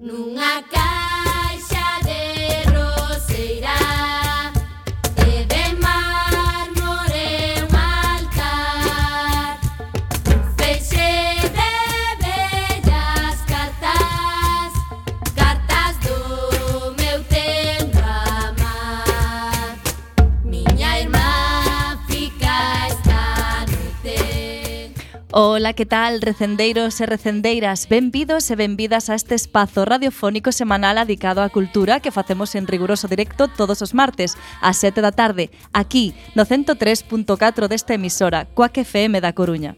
Nunca Ola, que tal, recendeiros e recendeiras? Benvidos e benvidas a este espazo radiofónico semanal dedicado á cultura que facemos en riguroso directo todos os martes, ás 7 da tarde, aquí, no 103.4 desta emisora, Coac FM da Coruña.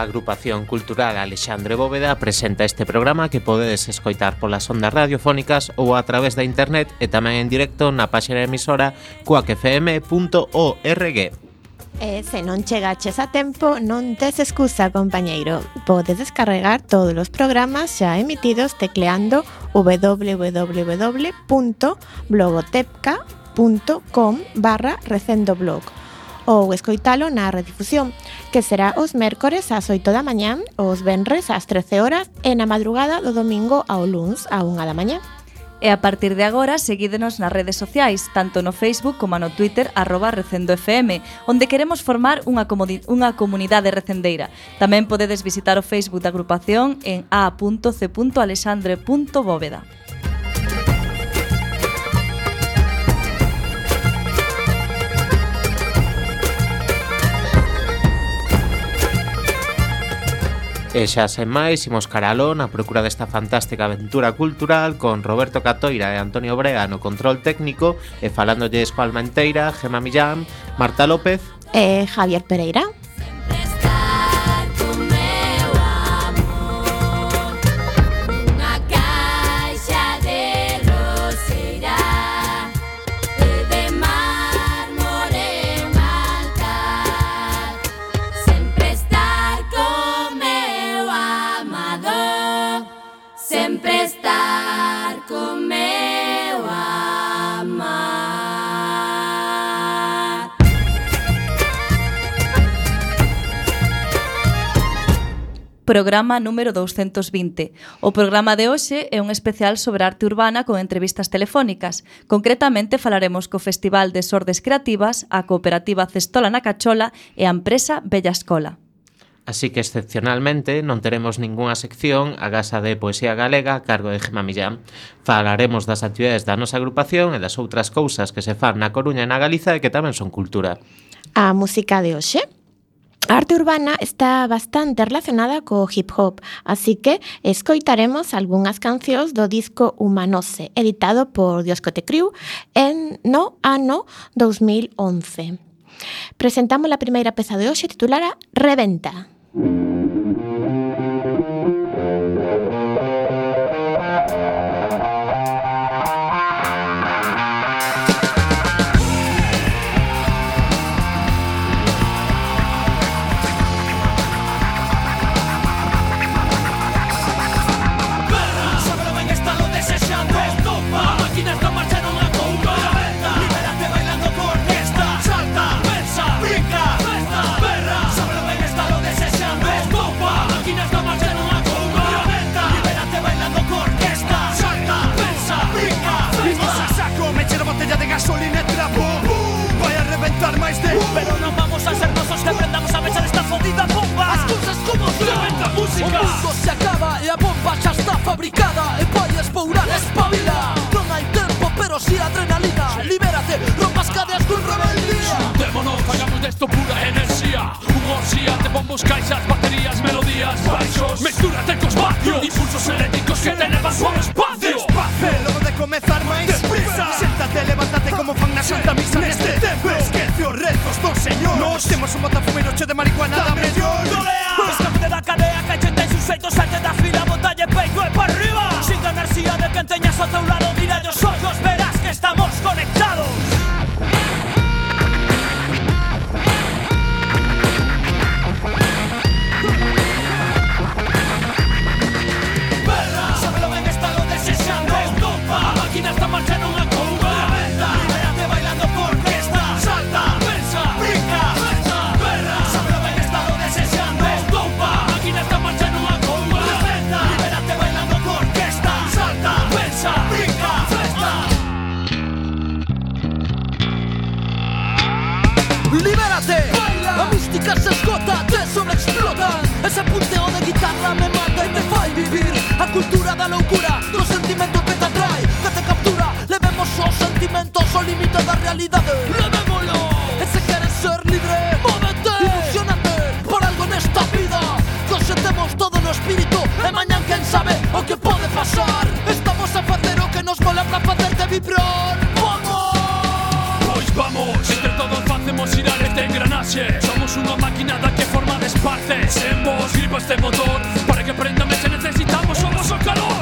A Agrupación Cultural Alexandre Bóveda presenta este programa que podedes escoitar polas ondas radiofónicas ou a través da internet e tamén en directo na páxina emisora cuacfm.org. E se non chegaches a tempo, non tes excusa, compañeiro. Podes descarregar todos os programas xa emitidos tecleando www.blogotepca.com barra recendo ou escoitalo na redifusión, que será os mércores ás 8 da mañán, os venres ás 13 horas e na madrugada do domingo ao luns a 1 da mañá. E a partir de agora, seguídenos nas redes sociais, tanto no Facebook como no Twitter, arroba recendofm, onde queremos formar unha, unha comunidade recendeira. Tamén podedes visitar o Facebook da agrupación en a.c.alexandre.bóveda. E xa sen máis, imos caralón a procura desta fantástica aventura cultural con Roberto Catoira e Antonio Brea no control técnico e falándolle Escoalma Menteira, Gema Millán, Marta López e Javier Pereira. programa número 220. O programa de hoxe é un especial sobre arte urbana con entrevistas telefónicas. Concretamente falaremos co Festival de Sordes Creativas, a Cooperativa Cestola na Cachola e a empresa Bella Escola. Así que excepcionalmente non teremos ningunha sección a Gasa de Poesía Galega a cargo de Gema Millán. Falaremos das actividades da nosa agrupación e das outras cousas que se fan na Coruña e na Galiza e que tamén son cultura. A música de hoxe A arte urbana está bastante relacionada co hip hop, así que escoitaremos algunhas cancións do disco Humanose, editado por Dioscote Crew en no ano 2011. Presentamos a primeira peza de hoxe titulada Reventa. Reventa. ¡Libérate! ¡Baila! La mística se esgota, te sobreexplota. Ese punteo de guitarra me mata y te fai vivir. A cultura da loucura, do sentimento que te atrae Que te captura, levemos os sentimentos ao límite da realidade Levémolo! E se queres ser libre, móvete. Ilusionate por algo nesta vida. Que hoxe temos todo no espírito E mañan quen sabe o que pode pasar. Estamos a facer o que nos mola para facerte vibrar. Somos una maquinada que forma desparces En vos este motor. Para que prenda se necesitamos Somos el calor.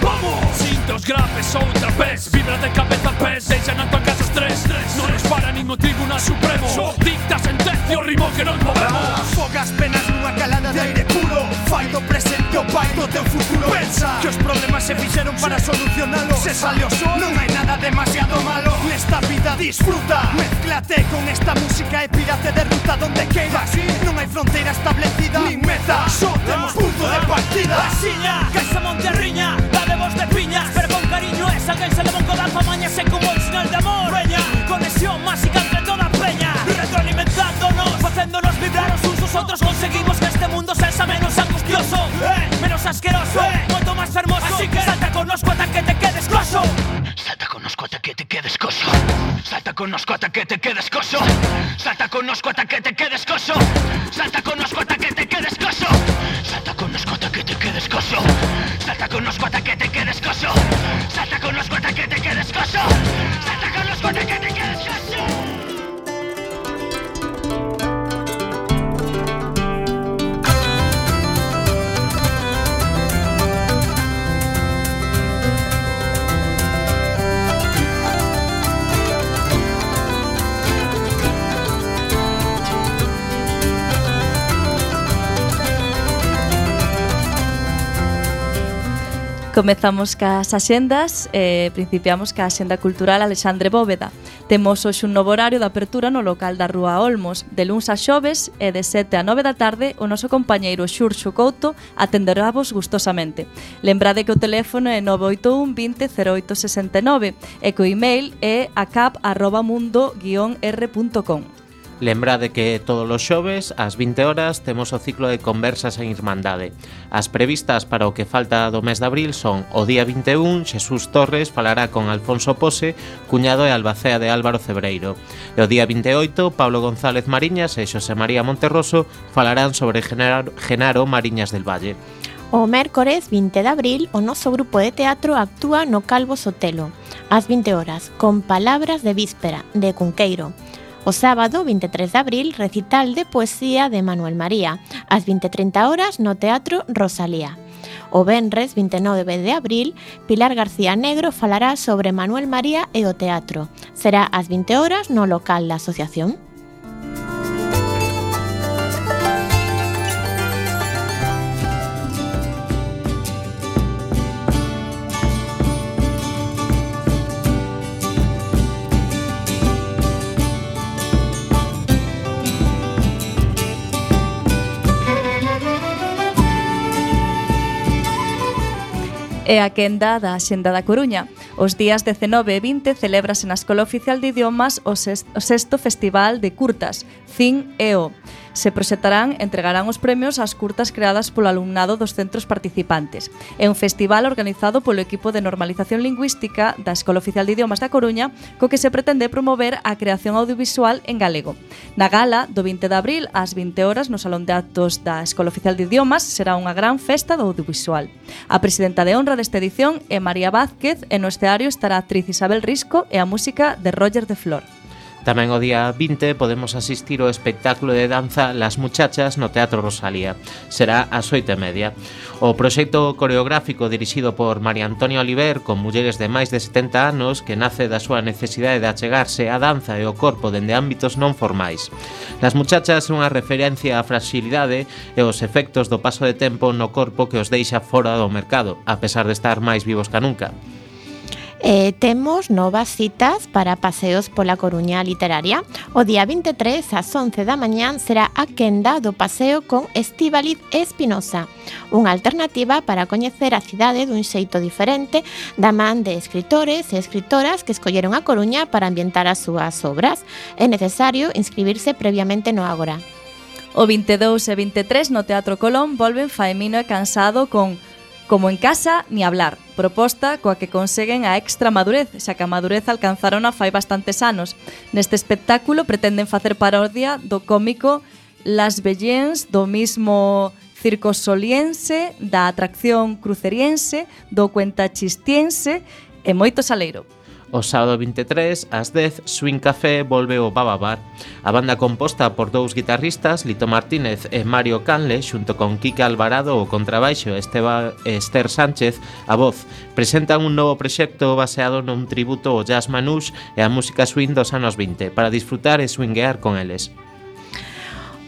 graves outra vez Vibra de cabeza pés, deixa na tua casa estrés. Non nos para nin o Tribunal Supremo. So, Dicta sentencia o ritmo que nos movemos Fogas penas nunha calada de aire puro. Fai do presente o pai do teu futuro. Pensa que os problemas se fixeron para solucionalo Se sale o sol, non hai nada demasiado malo. Nesta vida disfruta, mezclate con esta música E pírate de ruta donde queiras Non hai fronteira establecida, nin meta. Só temos punto de partida. Así ya, que se monte riña, Salgáis a la mongolaza, mañana como el señal de amor. Peña, conexión mágica entre toda peña. Retroalimentándonos, pues haciéndonos vibrar los usos. Otros conseguimos que este mundo sea menos angustioso, eh, menos asqueroso, eh, cuanto más hermoso. Así que salta con los hasta que te quedes coso. Salta con los hasta que te quedes coso. Salta con los hasta que te quedes coso. Salta con los hasta que te quedes coso. Salta con los que Comezamos cas axendas e eh, principiamos ca axenda cultural Alexandre Bóveda. Temos hoxe un novo horario de apertura no local da Rúa Olmos. De luns a xoves e de 7 a 9 da tarde o noso compañeiro Xurxo Couto atenderá vos gustosamente. Lembrade que o teléfono é 981 20 0869 e que o email é acap.mundo-r.com. Lembrade que todos os xoves, ás 20 horas, temos o ciclo de conversas en Irmandade. As previstas para o que falta do mes de abril son o día 21, Xesús Torres falará con Alfonso Pose, cuñado e albacea de Álvaro Cebreiro. E o día 28, Pablo González Mariñas e Xosé María Monterroso falarán sobre Genaro, Genaro Mariñas del Valle. O mércores 20 de abril, o noso grupo de teatro actúa no Calvo Sotelo, ás 20 horas, con Palabras de Víspera, de Cunqueiro. O sábado 23 de abril, recital de poesía de Manuel María, ás 20.30 horas no Teatro Rosalía. O venres 29 de abril, Pilar García Negro falará sobre Manuel María e o teatro. Será ás 20 horas no local da asociación. e a quenda da Xenda da Coruña. Os días 19 e 20 celébrase na Escola Oficial de Idiomas o sexto Festival de Curtas, CIN EO se proxectarán e entregarán os premios ás curtas creadas polo alumnado dos centros participantes. É un festival organizado polo equipo de normalización lingüística da Escola Oficial de Idiomas da Coruña, co que se pretende promover a creación audiovisual en galego. Na gala, do 20 de abril ás 20 horas no Salón de Actos da Escola Oficial de Idiomas, será unha gran festa do audiovisual. A presidenta de honra desta edición é María Vázquez e no esteario estará a actriz Isabel Risco e a música de Roger de Flor. Tamén o día 20 podemos asistir ao espectáculo de danza Las Muchachas no Teatro Rosalía. Será ás oito e media. O proxecto coreográfico dirixido por María Antonia Oliver con mulleres de máis de 70 anos que nace da súa necesidade de achegarse á danza e ao corpo dende ámbitos non formais. Las Muchachas é unha referencia á fragilidade e os efectos do paso de tempo no corpo que os deixa fora do mercado, a pesar de estar máis vivos que nunca. Eh, temos novas citas para paseos pola Coruña Literaria. O día 23 ás 11 da mañán será a quenda do paseo con Estíbaliz Espinosa, unha alternativa para coñecer a cidade dun xeito diferente da man de escritores e escritoras que escolleron a Coruña para ambientar as súas obras. É necesario inscribirse previamente no Ágora. O 22 e 23 no Teatro Colón volven Faemino e Cansado con Como en casa, ni hablar, proposta coa que conseguen a extra madurez, xa que a madurez alcanzaron a fai bastantes anos. Neste espectáculo pretenden facer parodia do cómico Las Bellens, do mismo circo soliense, da atracción cruceriense, do cuentachistiense e moito saleiro. O sábado 23, ás 10, Swing Café volve o Baba Bar. A banda composta por dous guitarristas, Lito Martínez e Mario Canle, xunto con Kike Alvarado o contrabaixo Esteba, Esther Sánchez a voz, presentan un novo proxecto baseado nun tributo ao jazz manús e á música swing dos anos 20 para disfrutar e swinguear con eles.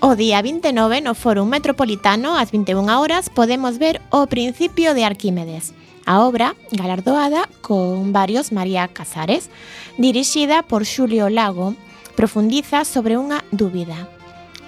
O día 29 no Foro Metropolitano ás 21 horas podemos ver o principio de Arquímedes. A obra, galardoada con varios María Casares, dirixida por Xulio Lago, profundiza sobre unha dúbida.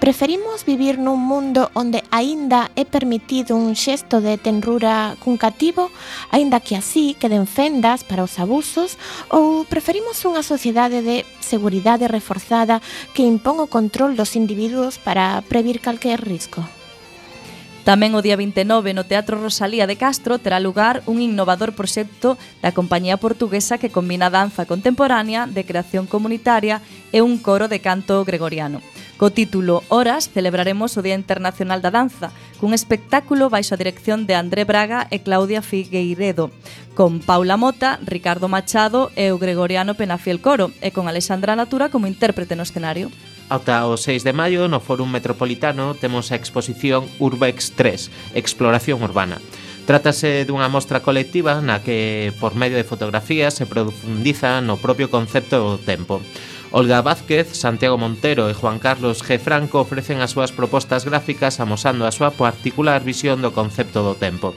Preferimos vivir nun mundo onde aínda é permitido un xesto de tenrura cun cativo, aínda que así queden fendas para os abusos, ou preferimos unha sociedade de seguridade reforzada que impón o control dos individuos para previr calquer risco? Tamén o día 29 no Teatro Rosalía de Castro terá lugar un innovador proxecto da compañía portuguesa que combina danza contemporánea de creación comunitaria e un coro de canto gregoriano. Co título Horas celebraremos o Día Internacional da Danza cun espectáculo baixo a dirección de André Braga e Claudia Figueiredo con Paula Mota, Ricardo Machado e o gregoriano Penafiel Coro e con Alexandra Natura como intérprete no escenario. Ata o 6 de maio no Fórum Metropolitano temos a exposición Urbex 3, Exploración Urbana. Trátase dunha mostra colectiva na que, por medio de fotografías, se profundiza no propio concepto do tempo. Olga Vázquez, Santiago Montero e Juan Carlos G. Franco ofrecen as súas propostas gráficas amosando a súa particular visión do concepto do tempo.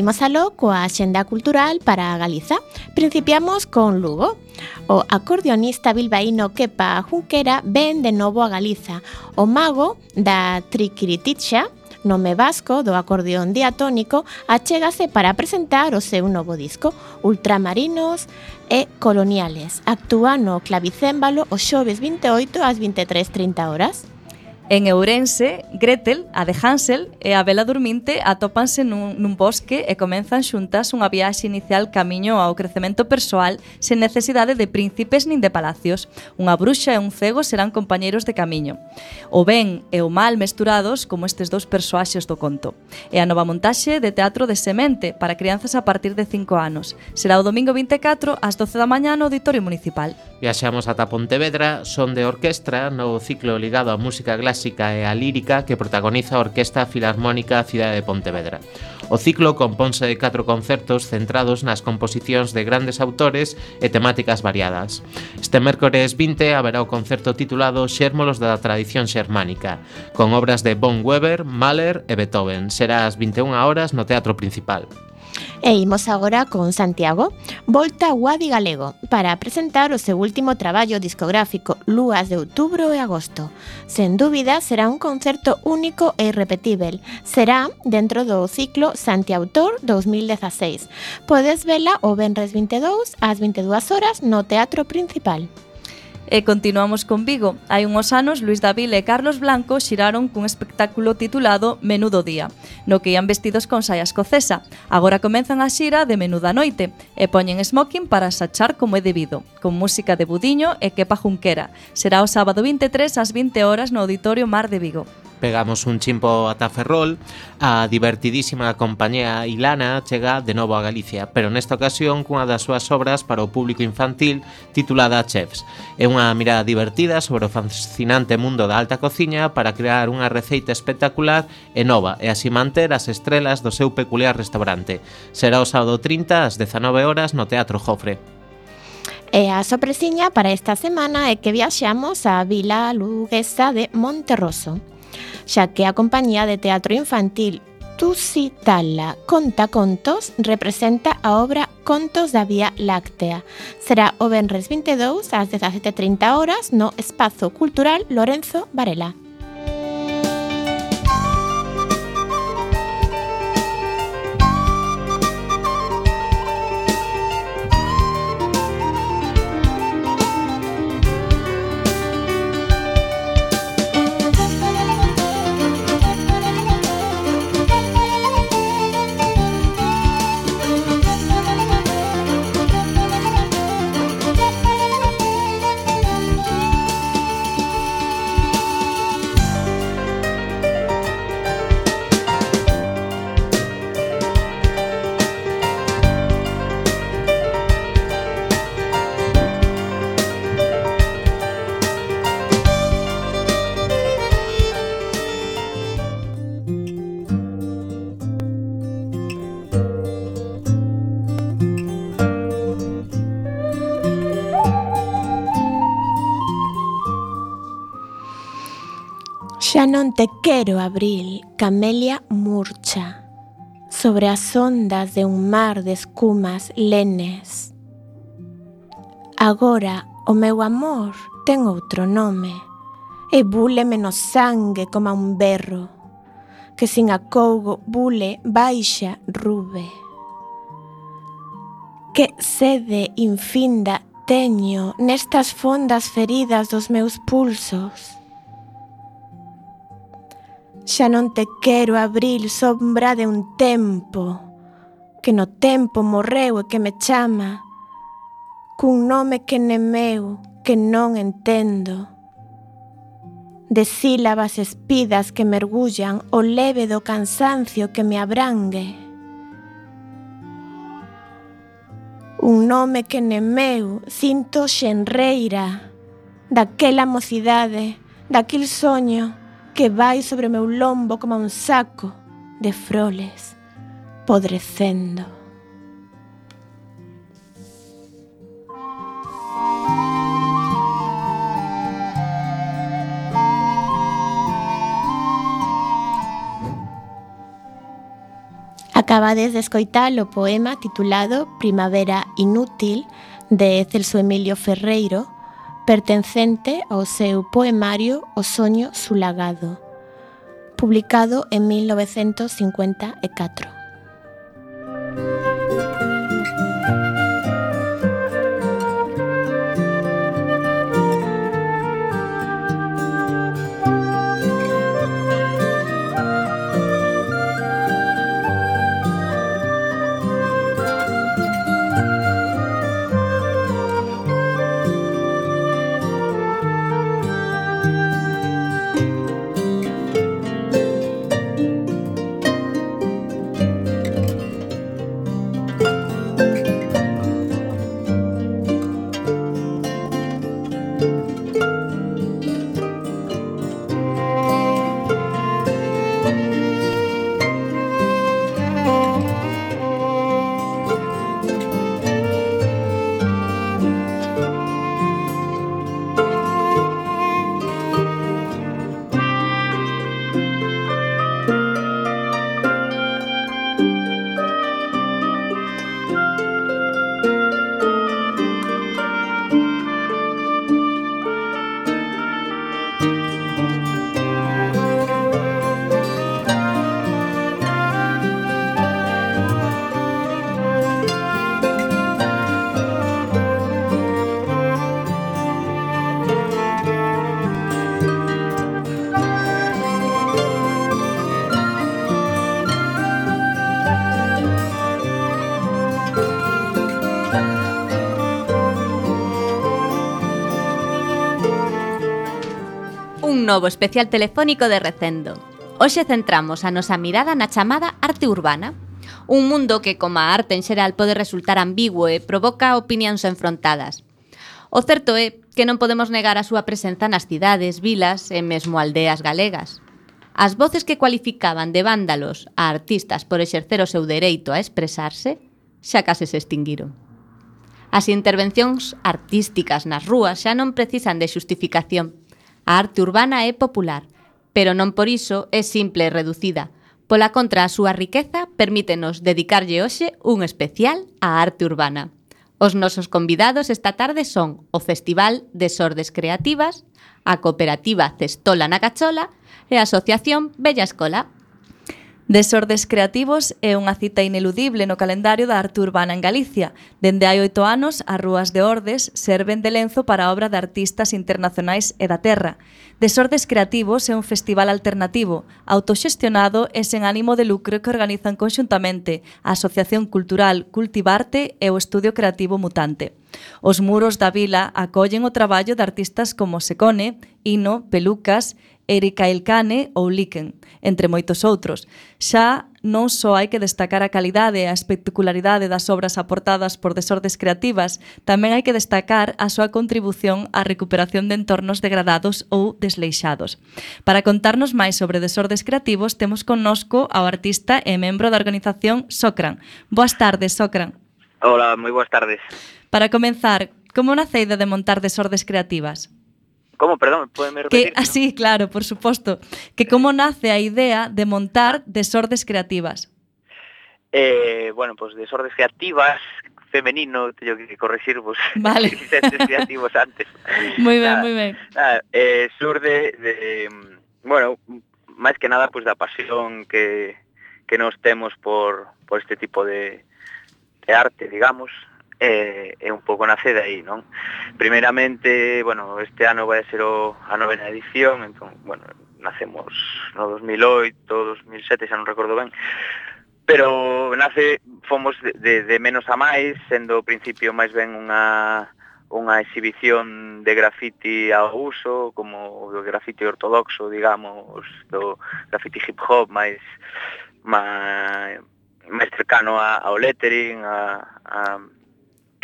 Imos aló coa Xenda Cultural para Galiza. Principiamos con Lugo. O acordeonista bilbaíno Kepa Junquera ven de novo a Galiza. O mago da Triquirititxa, nome vasco do acordeón diatónico, achégase para presentar o seu novo disco, Ultramarinos e Coloniales. Actúa no clavicémbalo o xoves 28 ás 23.30 horas. En Ourense, Gretel, a de Hansel e a Bela Durminte atópanse nun, nun bosque e comenzan xuntas unha viaxe inicial camiño ao crecemento persoal sen necesidade de príncipes nin de palacios. Unha bruxa e un cego serán compañeiros de camiño. O ben e o mal mesturados como estes dous persoaxes do conto. E a nova montaxe de Teatro de Semente para crianzas a partir de 5 anos. Será o domingo 24 ás 12 da mañá no Auditorio Municipal. Viaxamos ata Pontevedra, son de orquestra, no ciclo ligado á música clásica clásica e a lírica que protagoniza a Orquesta Filarmónica Cidade de Pontevedra. O ciclo compónse de catro concertos centrados nas composicións de grandes autores e temáticas variadas. Este mércores 20 haberá o concerto titulado Xérmolos da tradición xermánica, con obras de Von Weber, Mahler e Beethoven. Será ás 21 horas no Teatro Principal. E imos agora con Santiago, volta a Adi Galego, para presentar o seu último traballo discográfico Lúas de Outubro e Agosto. Sen dúbida, será un concerto único e irrepetível. Será dentro do ciclo Santiautor 2016. Podes vela o Benres 22 ás 22 horas no Teatro Principal. E continuamos con Vigo. Hai unhos anos, Luis Davil e Carlos Blanco xiraron cun espectáculo titulado Menudo Día, no que ian vestidos con saia escocesa. Agora comenzan a xira de Menuda Noite e poñen smoking para sachar como é debido, con música de Budiño e Kepa Junquera. Será o sábado 23 ás 20 horas no Auditorio Mar de Vigo pegamos un chimpo ata Ferrol, a divertidísima compañía Ilana chega de novo a Galicia, pero nesta ocasión cunha das súas obras para o público infantil titulada Chefs. É unha mirada divertida sobre o fascinante mundo da alta cociña para crear unha receita espectacular e nova e así manter as estrelas do seu peculiar restaurante. Será o sábado 30 ás 19 horas no Teatro Jofre. E a sorpresiña para esta semana é que viaxamos á vila luguesa de Monterroso xa que a compañía de teatro infantil Tusitala Conta Contos representa a obra Contos da Vía Láctea. Será o Benres 22 ás 17.30 horas no Espazo Cultural Lorenzo Varela. non te quero abril, Camelia murcha, sobre as ondas de un mar de escumas lenes. Agora o meu amor ten outro nome, e búleme no sangue como un berro, que sin acougo bule baixa rube. Que sede infinda teño nestas fondas feridas dos meus pulsos, Xa non te quero abril sombra de un tempo Que no tempo morreu e que me chama Cun nome que ne meu que non entendo. De sílabas espidas que mergullan O leve do cansancio que me abrangue. Un nome que ne meu sinto xenreira Daquela mocidade, daquil soño que vai sobre meu lombo como un saco de froles podrecendo. Acabades de escoitar o poema titulado Primavera inútil de Celso Emilio Ferreiro, pertencente ao seu poemario O sulagado, publicado en 1954. novo especial telefónico de Recendo. Hoxe centramos a nosa mirada na chamada arte urbana, un mundo que, como a arte en xeral, pode resultar ambiguo e provoca opinións enfrontadas. O certo é que non podemos negar a súa presenza nas cidades, vilas e mesmo aldeas galegas. As voces que cualificaban de vándalos a artistas por exercer o seu dereito a expresarse xa case se extinguiron. As intervencións artísticas nas rúas xa non precisan de xustificación. A arte urbana é popular, pero non por iso é simple e reducida. Pola contra, a súa riqueza permítenos dedicarlle hoxe un especial á arte urbana. Os nosos convidados esta tarde son o Festival de Sordes Creativas, a Cooperativa Cestola na Cachola e a Asociación Bella Escola. Desordes Creativos é unha cita ineludible no calendario da arte urbana en Galicia. Dende hai oito anos, as rúas de Ordes serven de lenzo para a obra de artistas internacionais e da terra. Desordes Creativos é un festival alternativo, autoxestionado e sen ánimo de lucro que organizan conxuntamente a Asociación Cultural Cultivarte e o Estudio Creativo Mutante. Os muros da vila acollen o traballo de artistas como Secone, Ino, Pelucas, Erika Elcane ou Liken, entre moitos outros. Xa non só hai que destacar a calidade e a espectacularidade das obras aportadas por desordes creativas, tamén hai que destacar a súa contribución á recuperación de entornos degradados ou desleixados. Para contarnos máis sobre desordes creativos, temos connosco ao artista e membro da organización Socran. Boas tardes, Socran. Hola, moi boas tardes. Para comenzar, como nace a idea de montar desordes creativas? Como, perdón, podeme repetir? Ah, que, ¿no? así, claro, por suposto. Que como nace a idea de montar Desordes Creativas? Eh, bueno, pues Desordes Creativas, femenino, teño que corregir vos. Vale. Disentes creativos antes. Moi ben, moi ben. Nada, eh, surde de, bueno, máis que nada, pues da pasión que, que nos temos por, por este tipo de, de arte, digamos, e, e un pouco nace de aí, non? Primeiramente, bueno, este ano vai ser o, a novena edición, entón, bueno, nacemos no 2008, 2007, xa non recordo ben, pero nace, fomos de, de, de menos a máis, sendo ao principio máis ben unha unha exhibición de grafiti ao uso, como o grafiti ortodoxo, digamos, do grafiti hip hop máis máis, máis cercano ao lettering, a, a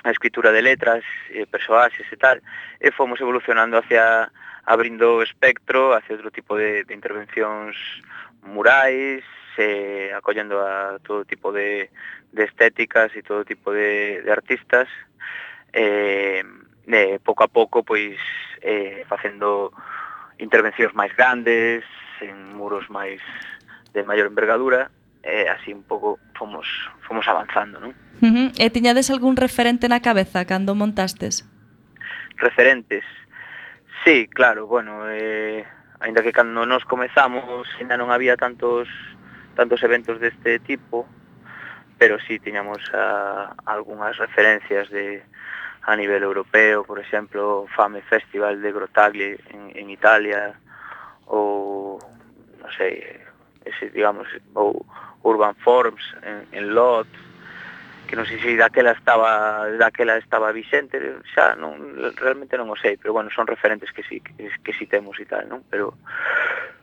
a escritura de letras, eh, persoaxes e tal, e fomos evolucionando hacia abrindo o espectro hacia outro tipo de, de intervencións murais, eh, acollendo a todo tipo de, de estéticas e todo tipo de, de artistas, eh, eh, pouco a pouco pois eh, facendo intervencións máis grandes, en muros máis de maior envergadura, e así un pouco fomos, fomos avanzando, non? Uh -huh. E tiñades algún referente na cabeza cando montastes? Referentes? Sí, claro, bueno, eh, ainda que cando nos comezamos ainda non había tantos tantos eventos deste tipo, pero sí tiñamos a, algunhas referencias de a nivel europeo, por exemplo, Fame Festival de Grottaglie en, en Italia ou non sei, ese, digamos, ou Urban Forms en, en Lot, que non sei se daquela estaba daquela estaba vixente, xa non realmente non o sei, pero bueno, son referentes que si que, que si temos e tal, non? Pero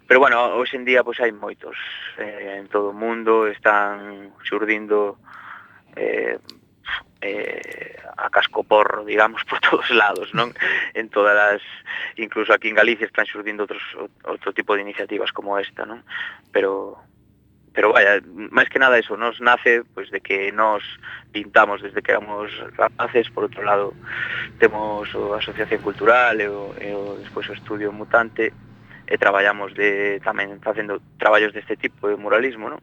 pero bueno, hoxe en día pois hai moitos eh, en todo o mundo están xurdindo eh, eh, a cascoporro, digamos, por todos lados, non? En todas as, incluso aquí en Galicia están xurdindo outros, outro tipo de iniciativas como esta, non? Pero, pero vaya, máis que nada eso, nos nace pois, de que nos pintamos desde que éramos rapaces, por outro lado temos a Asociación Cultural e, o, e o, despois o Estudio Mutante, e traballamos de tamén facendo traballos deste tipo de muralismo, non?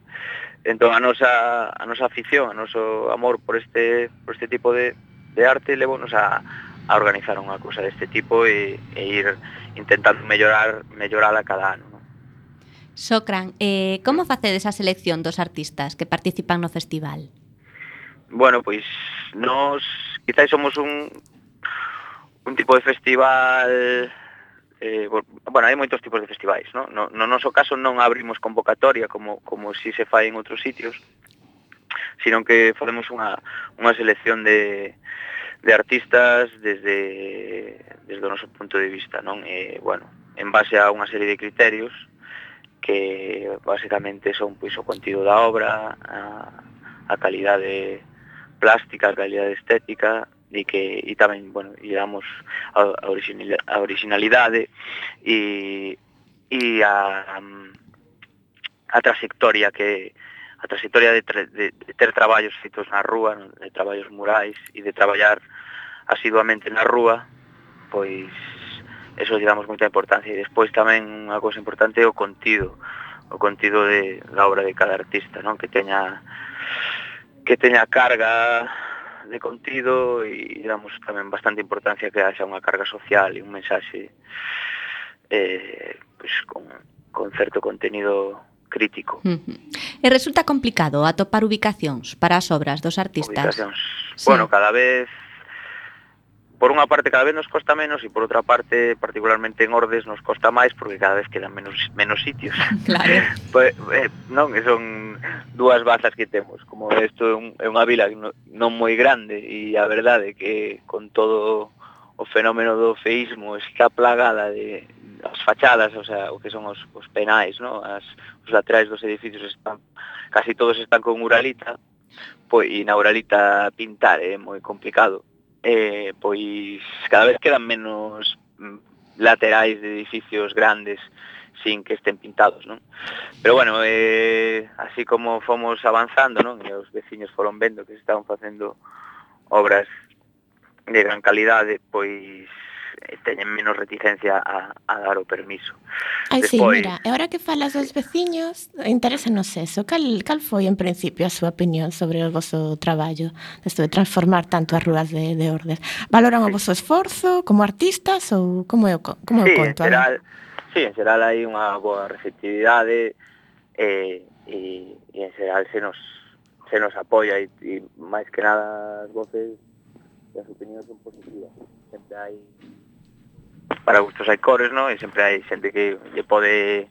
Entón a nosa a nosa afición, a noso amor por este por este tipo de de arte levonos a a organizar unha cousa deste tipo e, e ir intentando mellorar mellorala cada ano. Non? Socran, eh, como facedes a selección dos artistas que participan no festival? Bueno, pois nos quizás somos un un tipo de festival eh, bueno, hai moitos tipos de festivais, no? No, no noso caso non abrimos convocatoria como, como si se fai en outros sitios, sino que facemos unha, unha selección de, de artistas desde, desde o noso punto de vista, non? E, bueno, en base a unha serie de criterios que basicamente son pois, o contido da obra, a, a calidade plástica, a calidade estética, e que e tamén, bueno, iramos a, a, original, a originalidade e, e a, a trayectoria que a trayectoria de, tre, de, de ter traballos feitos na rúa, de traballos murais e de traballar asiduamente na rúa, pois eso lle damos moita importancia. E despois tamén unha cousa importante é o contido o contido de, da obra de cada artista non? Que teña que teña carga de contido e damos tamén bastante importancia que haxa unha carga social e un mensaxe eh, pues, con, con certo contenido crítico. Uh -huh. E resulta complicado atopar ubicacións para as obras dos artistas. Ubicacións. Sí. Bueno, cada vez por unha parte cada vez nos costa menos e por outra parte particularmente en Ordes nos costa máis porque cada vez quedan menos menos sitios. Claro. pues, eh, non, son dúas bazas que temos, como isto é, un, é unha vila non moi grande e a verdade é que con todo o fenómeno do feísmo está plagada de as fachadas, o sea, o que son os, os penais, no? As, os laterais dos edificios están casi todos están con uralita, pois e na uralita pintar é moi complicado eh, pois cada vez quedan menos mm, laterais de edificios grandes sin que estén pintados, non? Pero bueno, eh, así como fomos avanzando, non? E os veciños foron vendo que se estaban facendo obras de gran calidade, pois teñen menos reticencia a, a dar o permiso. Ai, Despois... sí, mira, e agora que falas dos veciños, interésanos eso. Cal, cal foi, en principio, a súa opinión sobre o vosso traballo, desto de transformar tanto as rúas de, de Ordes? Valoran sí. o vosso esforzo como artistas ou como é o, como é o conto? En xeral, sí, en xeral hai unha boa receptividade eh, e, e en xeral se nos se nos apoia e, e máis que nada as voces e as opinións son positivas. Sempre hai para gustos hai cores, no? E sempre hai xente que lle pode,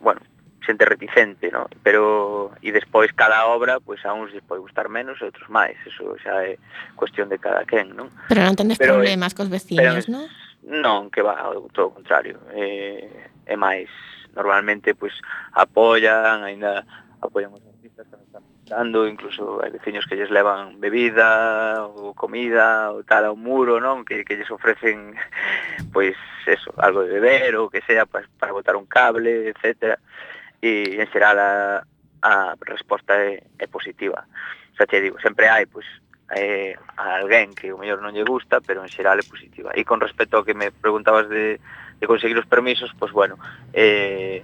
bueno, xente reticente, no? Pero e despois cada obra, pois pues, a uns lle pode gustar menos e outros máis, eso xa é cuestión de cada quen, non? Pero non tendes pero, problemas cos veciños, non? Non, que va, todo o contrario. Eh, é máis normalmente pois apoian, aínda apoian os artistas que están dando incluso hai veciños que lles levan bebida ou comida ou tal ao muro, non? Que, que lles ofrecen pois eso, algo de beber ou que sea pues, para botar un cable, etcétera. E en xeral a, a resposta é, é positiva. O sea, te digo, sempre hai pois eh, a alguén que o mellor non lle gusta, pero en xeral é positiva. E con respecto ao que me preguntabas de, de conseguir os permisos, pois bueno, eh,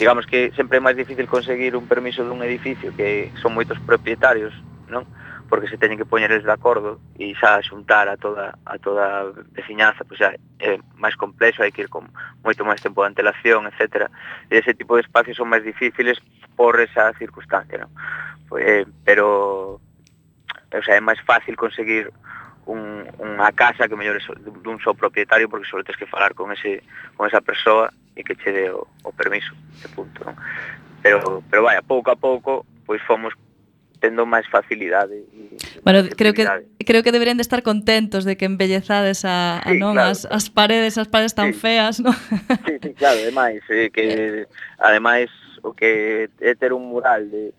digamos que sempre é máis difícil conseguir un permiso dun edificio que son moitos propietarios, non? Porque se teñen que poñeres de acordo e xa xuntar a toda a toda a veciñanza, pois xa é máis complexo, hai que ir con moito máis tempo de antelación, etc. E ese tipo de espacios son máis difíciles por esa circunstancia, non? Pois, eh, pero o sea, é máis fácil conseguir un, unha casa que mellor mellores dun só propietario porque só tens que falar con ese con esa persoa e que che dé o, o permiso ese punto, non? Pero, pero vaya, pouco a pouco, pois fomos tendo máis facilidade. Bueno, creo que creo que deberían de estar contentos de que embellezades a, sí, a non claro. as, as paredes, as paredes tan sí. feas, non? Sí, sí, claro, ademais, eh, que ademais o que é ter un mural de,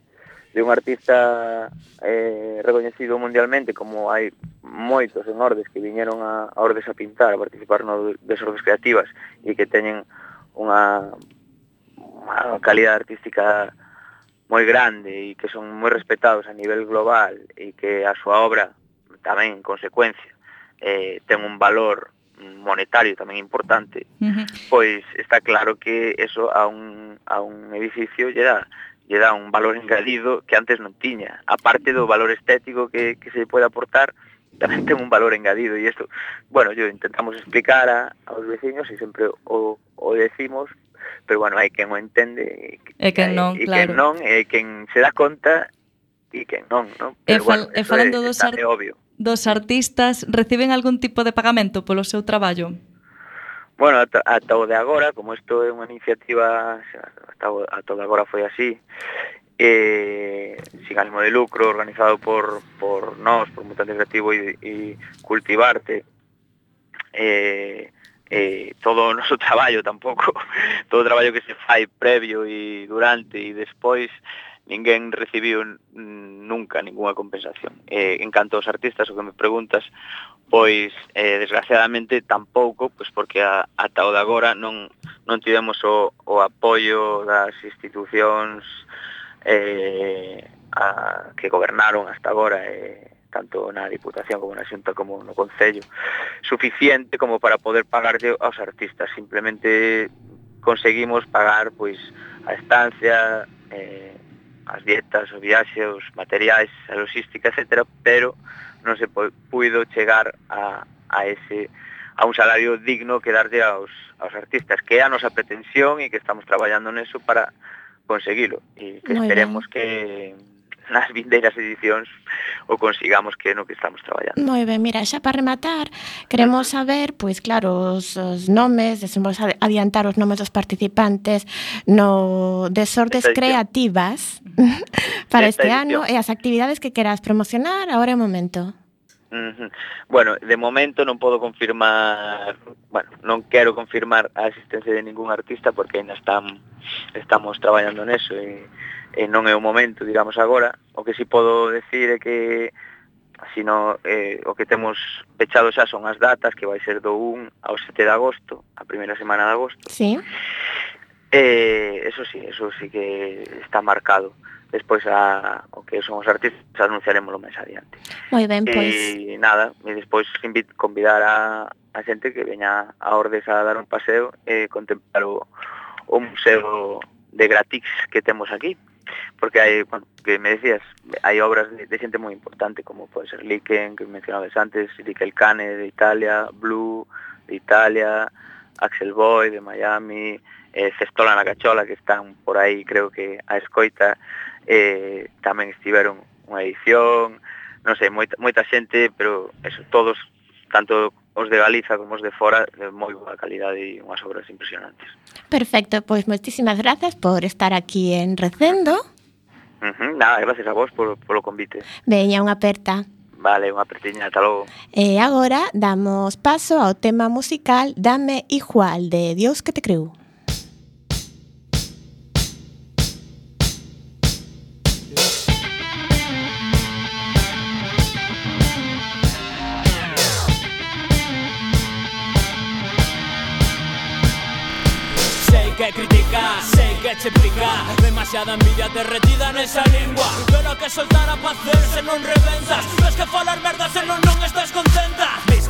de un artista eh, recoñecido mundialmente como hai moitos en Ordes que viñeron a, a Ordes a pintar, a participar no, de Ordes Creativas e que teñen unha, unha calidad artística moi grande e que son moi respetados a nivel global e que a súa obra tamén en consecuencia eh, ten un valor monetario tamén importante, uh -huh. pois está claro que eso a un, a un edificio lle dá, lle dá un valor engadido que antes non tiña. Aparte do valor estético que, que se pode aportar, tamén ten un valor engadido e isto, bueno, yo intentamos explicar a, aos veciños e sempre o, o decimos, pero bueno, hai quen o entende e quen non, e, claro. quen non, e quen se dá conta e quen non, non? Pero e, fal, bueno, e falando é, dos, ar obvio. dos artistas, reciben algún tipo de pagamento polo seu traballo? Bueno, ata, ata o de agora, como isto é unha iniciativa, ata, o, ata o de agora foi así, eh, sin ánimo de lucro, organizado por, por nós, por Mutante Creativo e, e Cultivarte, eh, eh, todo o noso traballo tampouco, todo o traballo que se fai previo e durante e despois, ninguén recibiu nunca ninguna compensación. Eh, en canto aos artistas, o que me preguntas, pois eh, desgraciadamente tampouco, pois porque a, ata o de agora non non tivemos o, o apoio das institucións eh, a, que gobernaron hasta agora eh, tanto na Diputación como na Xunta como no Concello suficiente como para poder pagarlle aos artistas simplemente conseguimos pagar pois a estancia eh, as dietas, o viaxe, os materiais, a logística, etc. Pero non se puido chegar a, a ese a un salario digno que darlle aos, aos artistas, que é a nosa pretensión e que estamos traballando neso para conseguilo e que esperemos que nas vindeiras edicións o consigamos que é no que estamos traballando. Moi ben, mira, xa para rematar, queremos saber, pois claro, os, os nomes, desemos adiantar os nomes dos participantes no Desordes Creativas para Esta este edición. ano e as actividades que queras promocionar agora é o momento. Bueno, de momento non podo confirmar, bueno, non quero confirmar a existencia de ningún artista porque ainda están, estamos traballando neso e, e non é o momento, digamos, agora. O que si sí podo decir é que sino eh, o que temos pechado xa son as datas que vai ser do 1 ao 7 de agosto, a primeira semana de agosto. Sí. Eh, eso sí, eso sí que está marcado. Despois, a, o que son os artistas, anunciaremoslo máis adiante. Moi ben, pois. E nada, e despois invito, convidar a, a xente que veña a Ordes a dar un paseo e contemplar o, o museo de Gratix que temos aquí. Porque hai, bueno, que me decías, hai obras de, de xente moi importante, como pode ser Liken, que mencionabas antes, Likel Cane de Italia, Blue de Italia, Axel Boy de Miami, eh, Cestola na Cachola, que están por aí, creo que a escoita, eh, tamén estiveron unha edición, non sei, moita, moita xente, pero eso, todos, tanto os de Galiza como os de fora, de moi boa calidade e unhas obras impresionantes. Perfecto, pois moitísimas grazas por estar aquí en Recendo. Uh -huh, nada, gracias a vos por, polo convite. Veña, unha aperta. Vale, unha apertiña, ata logo. E agora damos paso ao tema musical Dame igual de Dios que te creu. explicar Sei que che explicar Demasiada envidia derretida nesa lingua Pero que soltar a pa hacerse non reventas Ves que falar merda se non non estás contenta.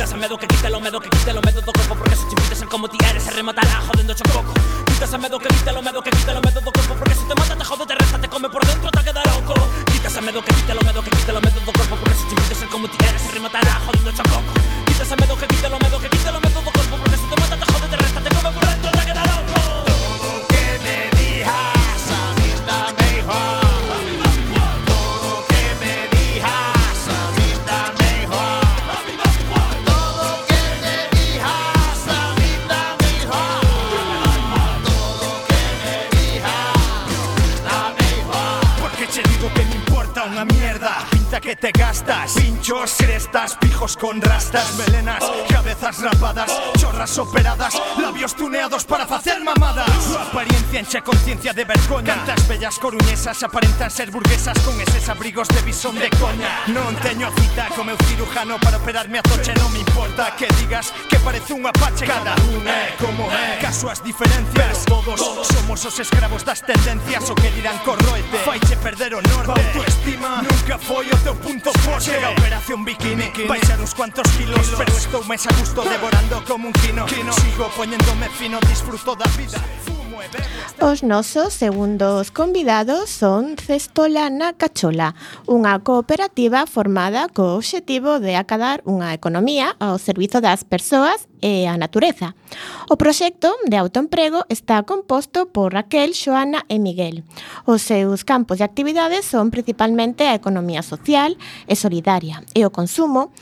Quitas a medo que quite lo medo que quite lo medo do corpo Porque se te ser como ti eres se rematará jodendo cho coco Quitas a medo que quite lo medo que quite lo medo do corpo Porque se te mata te jode, te resta, te come por dentro, te queda loco. Quitas a medo que quite lo medo que quite lo medo do corpo Porque se te ser como ti eres se rematará jodendo cho coco Quitas a medo que quite lo medo que quite lo medo do corpo que te gastas. Pinchos, crestas, pijos con rastas Melenas, cabezas rapadas Chorras operadas, labios tuneados para facer mamadas. Tu apariencia enche conciencia de vergoña Cantas bellas coruñesas aparentan ser burguesas Con eses abrigos de bisón de coña. Non teño cita con meu cirujano para operarme a toche Non me importa que digas que parece un apache. Cada un é como é, caso as diferencias. Pero todos, todos somos os escravos das tendencias O que dirán corroete, faiche perder o norte. Autoestima. Nunca foi o teu punto fuerte Llega Operación Bikini, Bikini. Uns cuantos kilos, kilos. Pero estou máis a gusto ah. devorando como un quino. Sigo poñéndome fino, disfruto da vida. Eh, Os nosos segundos convidados son Cestolana Cachola, unha cooperativa formada co obxectivo de acadar unha economía ao servizo das persoas e a natureza. O proxecto de autoemprego está composto por Raquel, Xoana e Miguel. Os seus campos de actividades son principalmente a economía social e solidaria e o consumo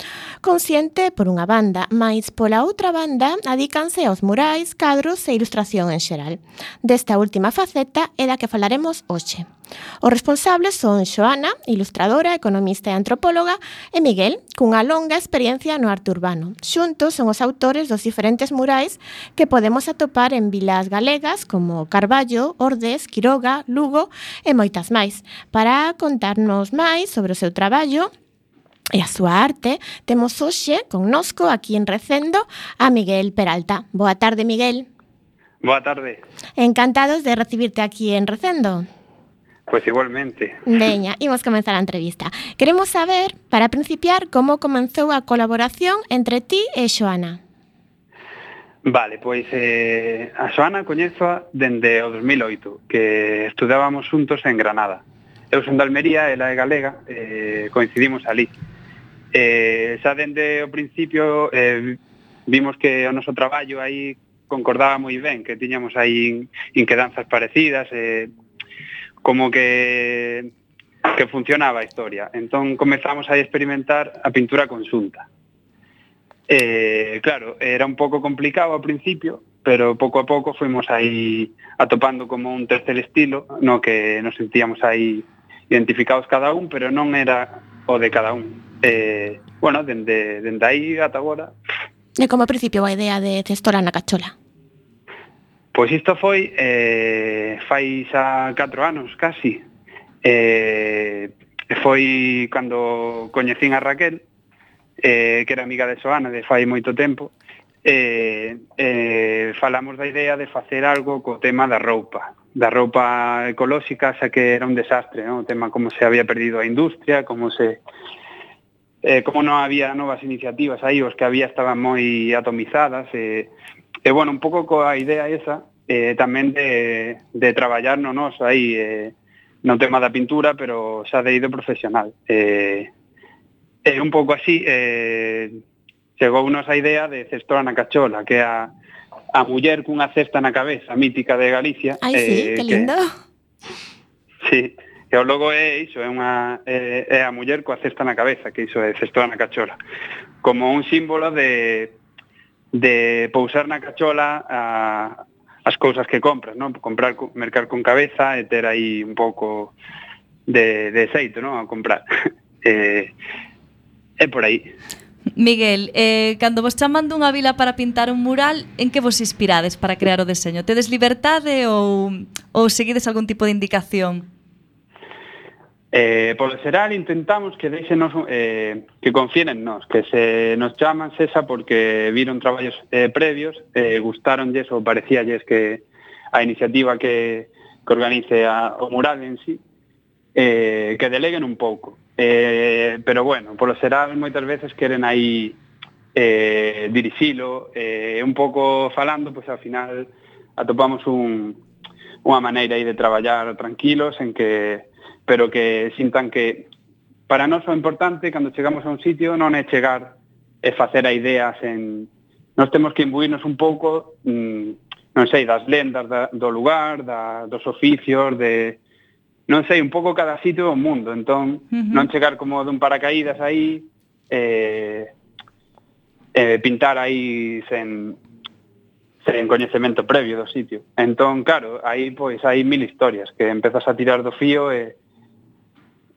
consciente por unha banda, mais pola outra banda adícanse aos murais, cadros e ilustración en xeral. Desta última faceta é da que falaremos hoxe. Os responsables son Xoana, ilustradora, economista e antropóloga, e Miguel, cunha longa experiencia no arte urbano. Xuntos son os autores dos diferentes murais que podemos atopar en vilas galegas como Carballo, Ordes, Quiroga, Lugo e moitas máis. Para contarnos máis sobre o seu traballo, e a súa arte, temos hoxe connosco aquí en Recendo a Miguel Peralta. Boa tarde, Miguel. Boa tarde. Encantados de recibirte aquí en Recendo. Pois pues igualmente. Veña, imos comenzar a entrevista. Queremos saber, para principiar, como comenzou a colaboración entre ti e Xoana. Vale, pois eh, a Xoana coñezoa dende o 2008, que estudábamos xuntos en Granada. Eu son de Almería, ela é galega, eh, coincidimos ali. Eh, xa dende o principio eh, vimos que o noso traballo aí concordaba moi ben, que tiñamos aí inquedanzas parecidas, eh, como que que funcionaba a historia. Entón comezamos a experimentar a pintura conxunta. Eh, claro, era un pouco complicado ao principio, pero pouco a pouco fuimos aí atopando como un tercer estilo no que nos sentíamos aí identificados cada un, pero non era o de cada un. Eh, bueno, dende, dende aí ata agora. E como principio a idea de Testora na Cachola? Pois isto foi eh, fai xa 4 anos casi. Eh, foi cando coñecín a Raquel, eh, que era amiga de Soana de fai moito tempo, eh, eh, falamos da idea de facer algo co tema da roupa, da roupa ecolóxica, xa que era un desastre, ¿no? o tema como se había perdido a industria, como se eh, como non había novas iniciativas aí, os que había estaban moi atomizadas, e, eh, e bueno, un pouco coa idea esa, eh, tamén de, de traballar no nos aí eh, no tema da pintura, pero xa de ido profesional. Eh, é eh, un pouco así, eh, chegou unos a idea de Cestora na Cachola, que é a, a muller cunha cesta na cabeza mítica de Galicia. Ai, sí, eh, que lindo. Que, sí, que o logo é iso, é, unha, é, é a muller coa cesta na cabeza, que iso é Cestora na Cachola. Como un símbolo de, de pousar na cachola a, as cousas que compras, non? Comprar, mercar con cabeza e ter aí un pouco de, de xeito, non? A comprar. eh, é por aí. Miguel, eh, cando vos chaman dunha vila para pintar un mural, en que vos inspirades para crear o deseño? Tedes liberdade ou, ou seguides algún tipo de indicación? Eh, polo xeral intentamos que deixenos eh, que confíen en nós, que se nos chaman cesa porque viron traballos eh, previos, eh, gustaronlles ou parecíalles que a iniciativa que, que organice a, o mural en sí, eh, que deleguen un pouco. Eh, pero bueno, polo xeral moitas veces queren aí eh, dirixilo, eh, un pouco falando, pois pues, ao final atopamos un, unha maneira aí de traballar tranquilos en que pero que sintan que para nós o importante cando chegamos a un sitio non é chegar e facer a ideas en nós temos que imbuirnos un pouco mm, non sei, das lendas da, do lugar, da, dos oficios, de non sei, un pouco cada sitio do mundo, entón uh -huh. non chegar como dun paracaídas aí eh, eh, pintar aí sen sen coñecemento previo do sitio. Entón, claro, aí pois hai mil historias que empezas a tirar do fío e eh,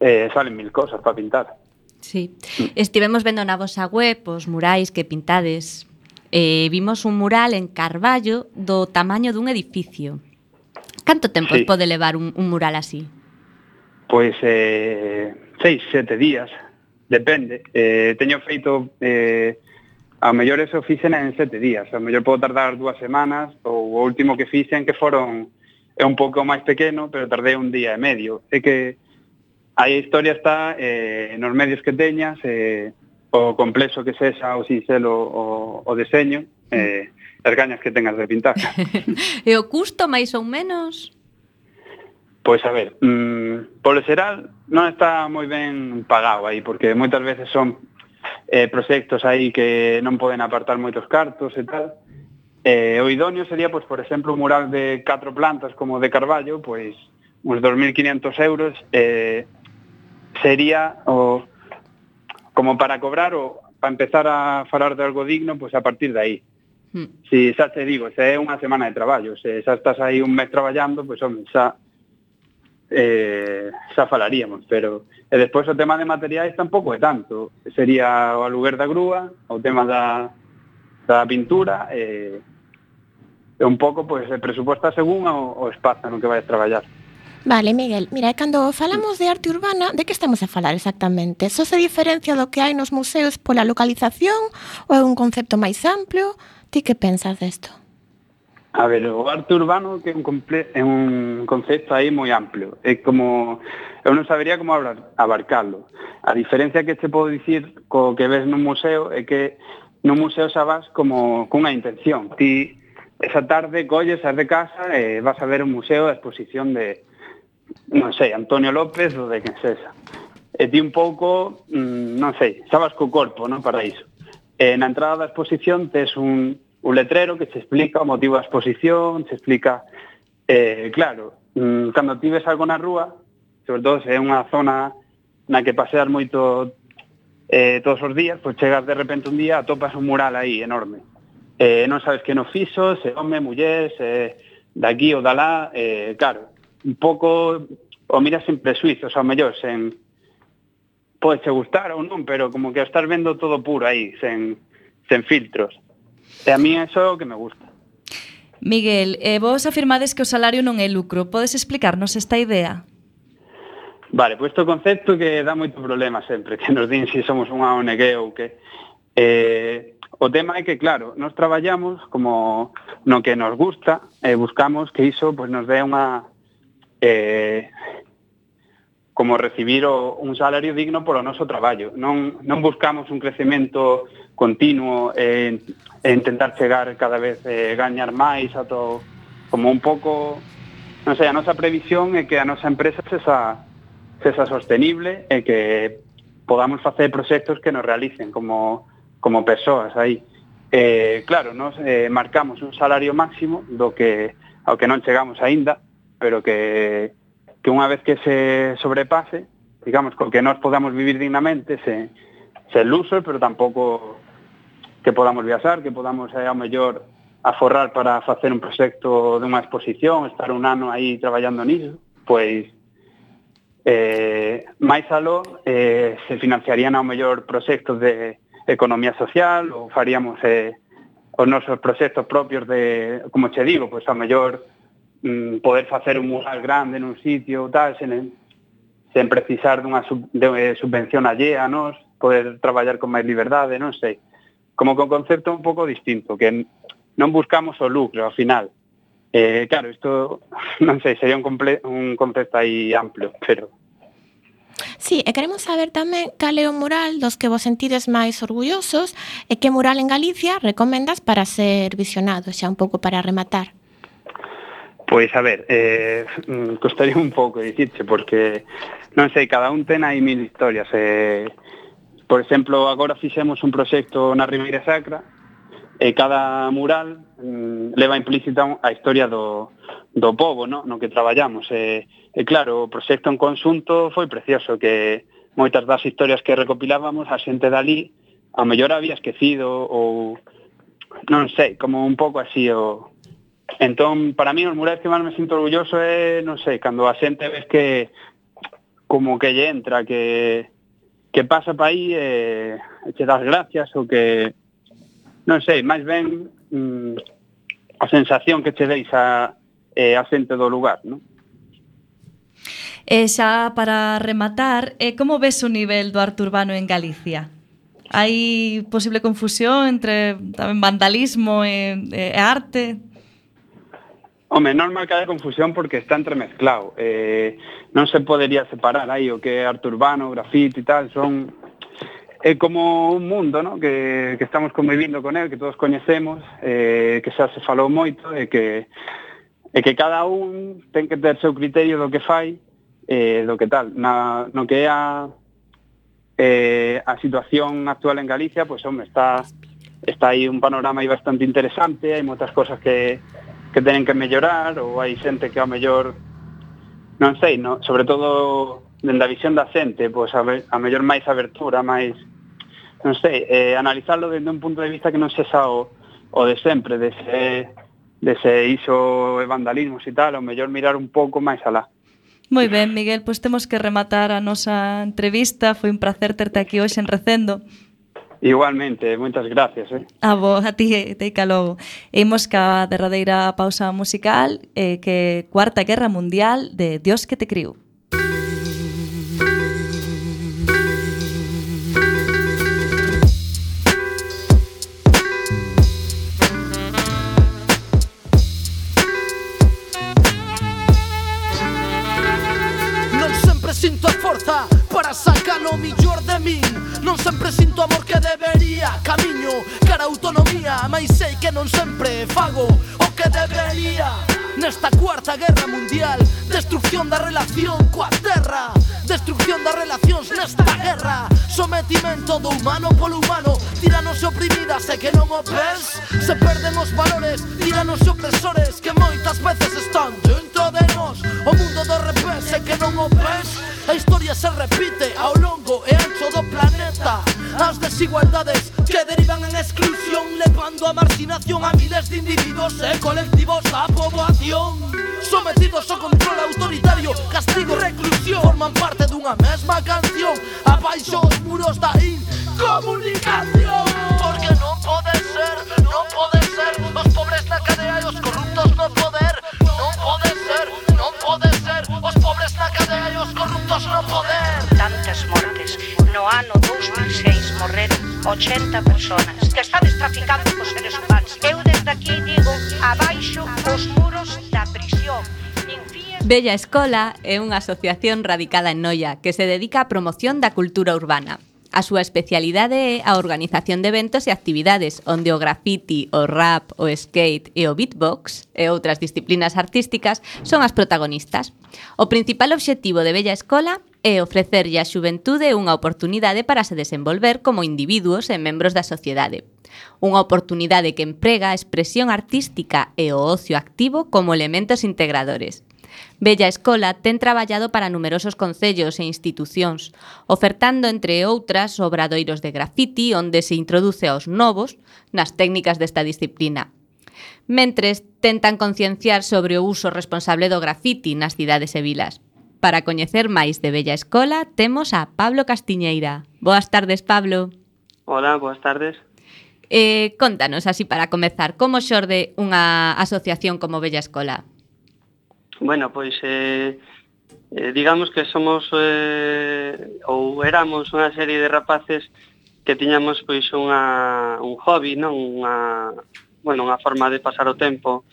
eh, salen mil cosas para pintar. Sí. Estivemos vendo na vosa web os murais que pintades. Eh, vimos un mural en Carballo do tamaño dun edificio. Canto tempo sí. pode levar un, un mural así? Pois eh, seis, sete días. Depende. Eh, teño feito... Eh, a mellor eso fixen en sete días. A mellor podo tardar dúas semanas ou o último que fixen que foron é un pouco máis pequeno, pero tardei un día e medio. É que Aí a historia está eh, nos medios que teñas, eh, o complexo que sexa o sinxelo o, o deseño, mm. eh, as gañas que tengas de pintar. e o custo máis ou menos? Pois a ver, mmm, polo xeral non está moi ben pagado aí, porque moitas veces son eh, proxectos aí que non poden apartar moitos cartos e tal. Eh, o idóneo sería, pois, por exemplo, un mural de catro plantas como de Carballo, pois uns 2.500 euros, eh, sería o como para cobrar o para empezar a falar de algo digno, pois pues a partir de aí. Mm. Si xa te digo, se é unha semana de traballo, se xa estás aí un mes traballando, pois pues, home, xa eh, xa falaríamos, pero e despois o tema de materiais tampouco é tanto. Sería o aluguer da grúa, o tema da, da pintura, e, e un pouco pois, pues, presuposta según o, o espazo no que vais traballar. Vale, Miguel, mira, e cando falamos de arte urbana, de que estamos a falar exactamente? Só se diferencia do que hai nos museos pola localización ou é un concepto máis amplio? Ti que pensas desto? A ver, o arte urbano que é un, é un concepto aí moi amplio. É como... Eu non sabería como abarcarlo. A diferencia que te podo dicir co que ves nun museo é que nun museo xa vas como cunha intención. Ti esa tarde colles, as de casa e vas a ver un museo, a exposición de, non sei, Antonio López ou de quen sexa. E ti un pouco, mm, non sei, sabas co corpo, non, para iso. E na entrada da exposición tes un, un letrero que te explica o motivo da exposición, te explica... Eh, claro, mm, cando ti ves algo na rúa, sobre todo se é unha zona na que paseas moito eh, todos os días, pois chegas de repente un día, atopas un mural aí enorme. Eh, non sabes que no fixo, se home, muller, se daqui ou da lá, eh, claro, un pouco o miras sen presuizos, ao mellor, sen pode gustar ou non, pero como que estás vendo todo puro aí, sen, sen filtros. E a mí eso é o que me gusta. Miguel, eh, vos afirmades que o salario non é lucro. Podes explicarnos esta idea? Vale, pois pues, este concepto que dá moito problema sempre, que nos din se si somos unha ONG ou que... Eh, o tema é que, claro, nos traballamos como no que nos gusta e eh, buscamos que iso pues, nos dé unha eh, como recibir o, un salario digno polo noso traballo. Non, non buscamos un crecemento continuo en, en tentar chegar cada vez eh, gañar máis, ato, como un pouco... Non sei, a nosa previsión é que a nosa empresa sexa, sexa sostenible e que podamos facer proxectos que nos realicen como, como persoas aí. Eh, claro, nos eh, marcamos un salario máximo do que ao que non chegamos aínda, pero que, que unha vez que se sobrepase, digamos, con que nós podamos vivir dignamente, se, se luso, pero tampouco que podamos viaxar, que podamos, eh, ao mellor, aforrar para facer un proxecto dunha exposición, estar un ano aí traballando niso, pois eh, máis aló eh, se financiarían ao mellor proxectos de economía social ou faríamos eh, os nosos proxectos propios de, como che digo, pois ao mellor mm, poder facer un mural grande nun sitio tal, sen, sen precisar dunha sub, de, eh, subvención allea, nos, poder traballar con máis liberdade, non sei. Como con concepto un pouco distinto, que non buscamos o lucro ao final. Eh, claro, isto non sei, sería un, comple un concepto aí amplio, pero Sí, e queremos saber tamén cal é o mural dos que vos sentides máis orgullosos e que mural en Galicia recomendas para ser visionado, xa un pouco para rematar. Pois, a ver, eh, costaría un pouco dicirche, porque, non sei, cada un ten aí mil historias. Eh, por exemplo, agora fixemos un proxecto na Ribeira Sacra, e cada mural mm, leva implícita a historia do, do povo no, no que traballamos. E, e claro, o proxecto en consunto foi precioso, que moitas das historias que recopilábamos a xente dali a mellor había esquecido ou non sei, como un pouco así o, Entón, para mí, os murais que máis me sinto orgulloso é, non sei, cando a xente ves que como que lle entra, que, que pasa pa aí e, e che das gracias ou que, non sei, máis ben mm, a sensación que che deixa eh, a xente do lugar, non? E xa para rematar, eh, como ves o nivel do arte urbano en Galicia? Hai posible confusión entre tamén vandalismo e, e arte? Home, normal que haya confusión porque está entremezclado. Eh, non se podería separar aí o que é arte urbano, grafite e tal, son é como un mundo ¿no? que, que estamos convivindo con él, que todos coñecemos, eh, que xa se falou moito, e que, e que cada un ten que ter seu criterio do que fai, eh, do que tal. Na, no que é a, eh, a situación actual en Galicia, pois, pues, home, está, está aí un panorama aí bastante interesante, hai moitas cosas que, que teñen que mellorar ou hai xente que ao mellor non sei, no, sobre todo dende a visión da xente, pois a, a mellor máis abertura, máis non sei, eh, analizarlo dende un punto de vista que non se xa o, o de sempre, de se, de se iso e vandalismos e tal, ao mellor mirar un pouco máis alá. Moi ben, Miguel, pois temos que rematar a nosa entrevista. Foi un placer terte aquí hoxe en Recendo. Igualmente, moitas gracias. Eh? A vos, a ti, Teica Lobo. Imos ca derradeira pausa musical eh, que Cuarta Guerra Mundial de Dios que te criou. Sempre sinto amor que debería. Camiño cara autonomía Mais sei que non sempre fago o que debería. Nesta cuarta guerra mundial Destrucción da relación coa terra. Destrucción das relacións nesta guerra. Sometimento do humano polo humano. Tiranos oprimidas e que non o ves? Se perden os valores Tiranos opresores que moitas veces están dentro de nós. O mundo do revés e que non o ves? A historia se repite ao longo e ancho do planeta As desigualdades que derivan en exclusión Levando a marginación a miles de individuos e colectivos da poboación Sometidos ao control autoritario, castigo e reclusión Forman parte dunha mesma canción. Abaixo os muros da incomunicación. morreron 80 personas que estades traficando cos seres humanos. Eu desde aquí digo, abaixo os muros da prisión. Infíes... Bella Escola é unha asociación radicada en Noia que se dedica á promoción da cultura urbana. A súa especialidade é a organización de eventos e actividades onde o graffiti, o rap, o skate e o beatbox e outras disciplinas artísticas son as protagonistas. O principal obxectivo de Bella Escola e ofrecerlle á xuventude unha oportunidade para se desenvolver como individuos e membros da sociedade. Unha oportunidade que emprega a expresión artística e o ocio activo como elementos integradores. Bella Escola ten traballado para numerosos concellos e institucións, ofertando, entre outras, obradoiros de grafiti onde se introduce aos novos nas técnicas desta disciplina. Mentres, tentan concienciar sobre o uso responsable do grafiti nas cidades e vilas. Para coñecer máis de Bella Escola, temos a Pablo Castiñeira. Boas tardes, Pablo. Hola, boas tardes. Eh, contanos, así para comezar, como xorde unha asociación como Bella Escola? Bueno, pois, eh, eh, digamos que somos, eh, ou éramos unha serie de rapaces que tiñamos pois unha, un hobby, non? Unha, bueno, unha forma de pasar o tempo,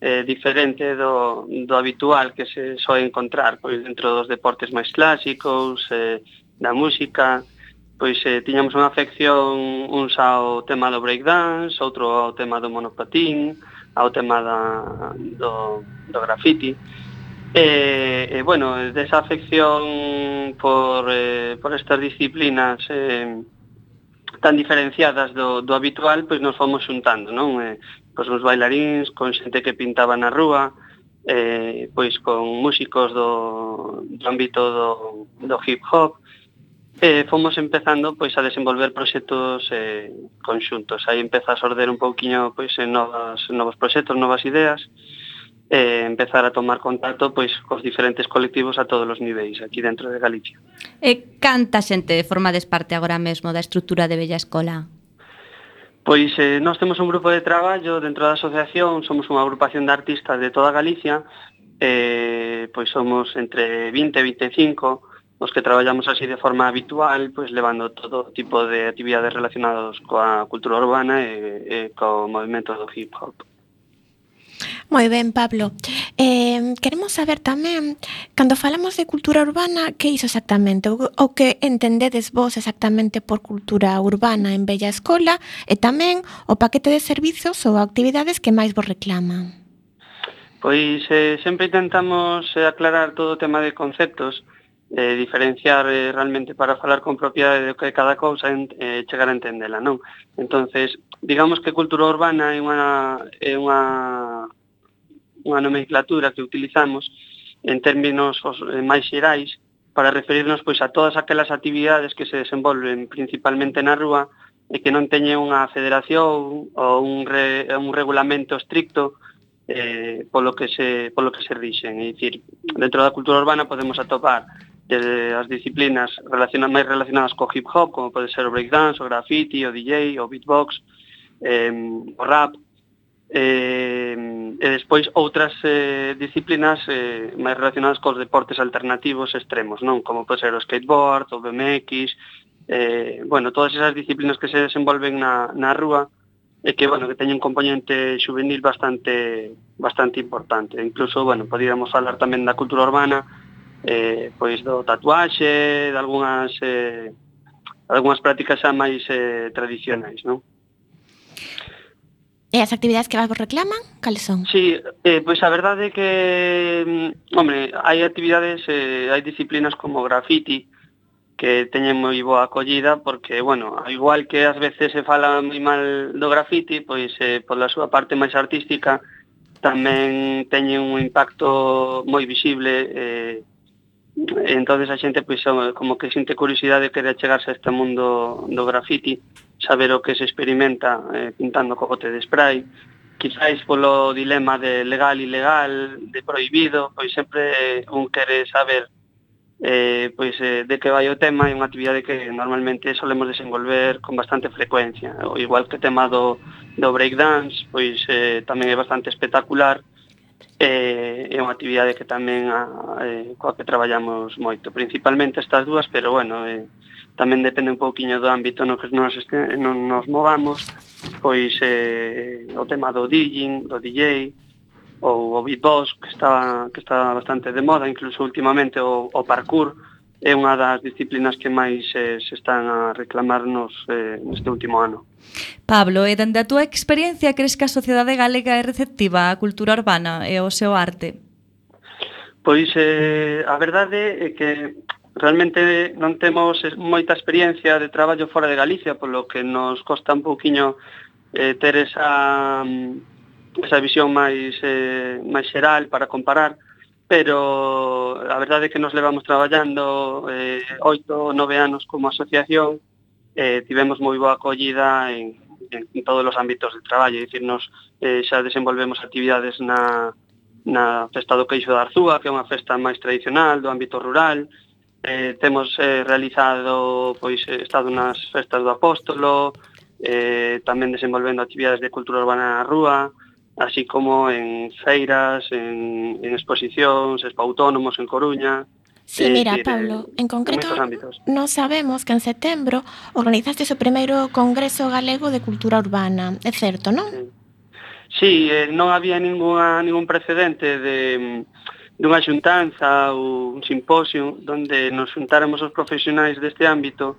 eh, diferente do, do habitual que se soe encontrar pois dentro dos deportes máis clásicos, eh, da música, pois eh, tiñamos unha afección uns ao tema do breakdance, outro ao tema do monopatín, ao tema da, do, do graffiti. E, eh, eh, bueno, desa afección por, eh, por estas disciplinas eh, tan diferenciadas do, do habitual, pois nos fomos xuntando, non? Eh, pois, uns bailaríns, con xente que pintaba na rúa, eh, pois con músicos do, do ámbito do, do hip hop, eh, fomos empezando pois a desenvolver proxectos eh, conxuntos. Aí empeza a sorder un pouquiño pois en novas, novos proxectos, novas ideas, eh, empezar a tomar contacto pois cos diferentes colectivos a todos os niveis aquí dentro de Galicia. E canta xente formades parte agora mesmo da estrutura de Bella Escola? Pois eh, nós temos un grupo de traballo dentro da asociación, somos unha agrupación de artistas de toda Galicia, eh, pois somos entre 20 e 25 os que traballamos así de forma habitual, pois levando todo tipo de actividades relacionadas coa cultura urbana e, e co movimento do hip hop. Moi ben, Pablo. Eh, queremos saber tamén, cando falamos de cultura urbana, que iso exactamente? O, o que entendedes vos exactamente por cultura urbana en Bella Escola eh, e tamén o paquete de servizos ou actividades que máis vos reclaman? Pois eh, sempre intentamos eh, aclarar todo o tema de conceptos, eh, diferenciar eh, realmente para falar con propiedade de que cada cousa en, eh, chegar a entendela, non? Entonces, Digamos que cultura urbana é unha, é unha, unha nomenclatura que utilizamos en términos eh, máis xerais para referirnos pois a todas aquelas actividades que se desenvolven principalmente na rúa e que non teñen unha federación ou un, re, un regulamento estricto eh, polo que se polo que se rixen. É dicir, dentro da cultura urbana podemos atopar desde as disciplinas relacionadas máis relacionadas co hip hop, como pode ser o breakdance, o graffiti, o DJ, o beatbox, eh, o rap, eh, e despois outras eh, disciplinas eh, máis relacionadas cos deportes alternativos extremos, non? Como pode ser o skateboard, o BMX, eh, bueno, todas esas disciplinas que se desenvolven na, na rúa e que, bueno, que teñen un componente juvenil bastante bastante importante. Incluso, bueno, podíamos falar tamén da cultura urbana, eh, pois do tatuaxe, de algunhas eh, algunhas prácticas xa máis eh, tradicionais, non? E as actividades que vos reclaman, cales son? Sí, eh, pois a verdade é que, mm, hombre, hai actividades, eh, hai disciplinas como graffiti, que teñen moi boa acollida porque, bueno, igual que ás veces se fala moi mal do graffiti, pois eh, pola súa parte máis artística tamén teñen un impacto moi visible eh, entonces a xente pois como que sinte curiosidade quere chegarse a este mundo do graffiti, saber o que se experimenta eh, pintando co bote de spray, quizáis polo dilema de legal ilegal, de prohibido, pois sempre un quere saber eh, pois, eh, de que vai o tema é unha actividade que normalmente solemos desenvolver con bastante frecuencia. O igual que o tema do, do breakdance, pois eh, tamén é bastante espectacular, eh, é unha actividade que tamén a, eh, coa que traballamos moito, principalmente estas dúas, pero bueno, eh, tamén depende un pouquiño do ámbito no que nos, este, non nos movamos, pois eh, o tema do DJing, do DJ, ou o beatbox, que está, que está bastante de moda, incluso últimamente o, o parkour, é unha das disciplinas que máis eh, se están a reclamarnos eh, neste último ano. Pablo, e dende a túa experiencia crees que a sociedade galega é receptiva á cultura urbana e ao seu arte? Pois eh, a verdade é que realmente non temos eh, moita experiencia de traballo fora de Galicia, polo que nos costa un pouquiño eh, ter esa, mm, esa visión máis, eh, máis xeral para comparar, pero a verdade é que nos levamos traballando eh, oito, nove anos como asociación, eh, tivemos moi boa acollida en, en, en todos os ámbitos de traballo, dicir, nos eh, xa desenvolvemos actividades na, na Festa do Queixo da Arzúa, que é unha festa máis tradicional do ámbito rural, eh, temos eh, realizado, pois, eh, estado nas festas do Apóstolo, eh, tamén desenvolvendo actividades de cultura urbana na rúa, así como en feiras, en, en exposicións, Expo Autónomos en Coruña, Sí, eh, mira, Pablo, en concreto non sabemos que en setembro organizaste o primeiro Congreso Galego de Cultura Urbana, é certo, non? Sí, eh, non había ninguna, ningún precedente de, dunha xuntanza ou un simposio onde nos xuntáramos os profesionais deste ámbito.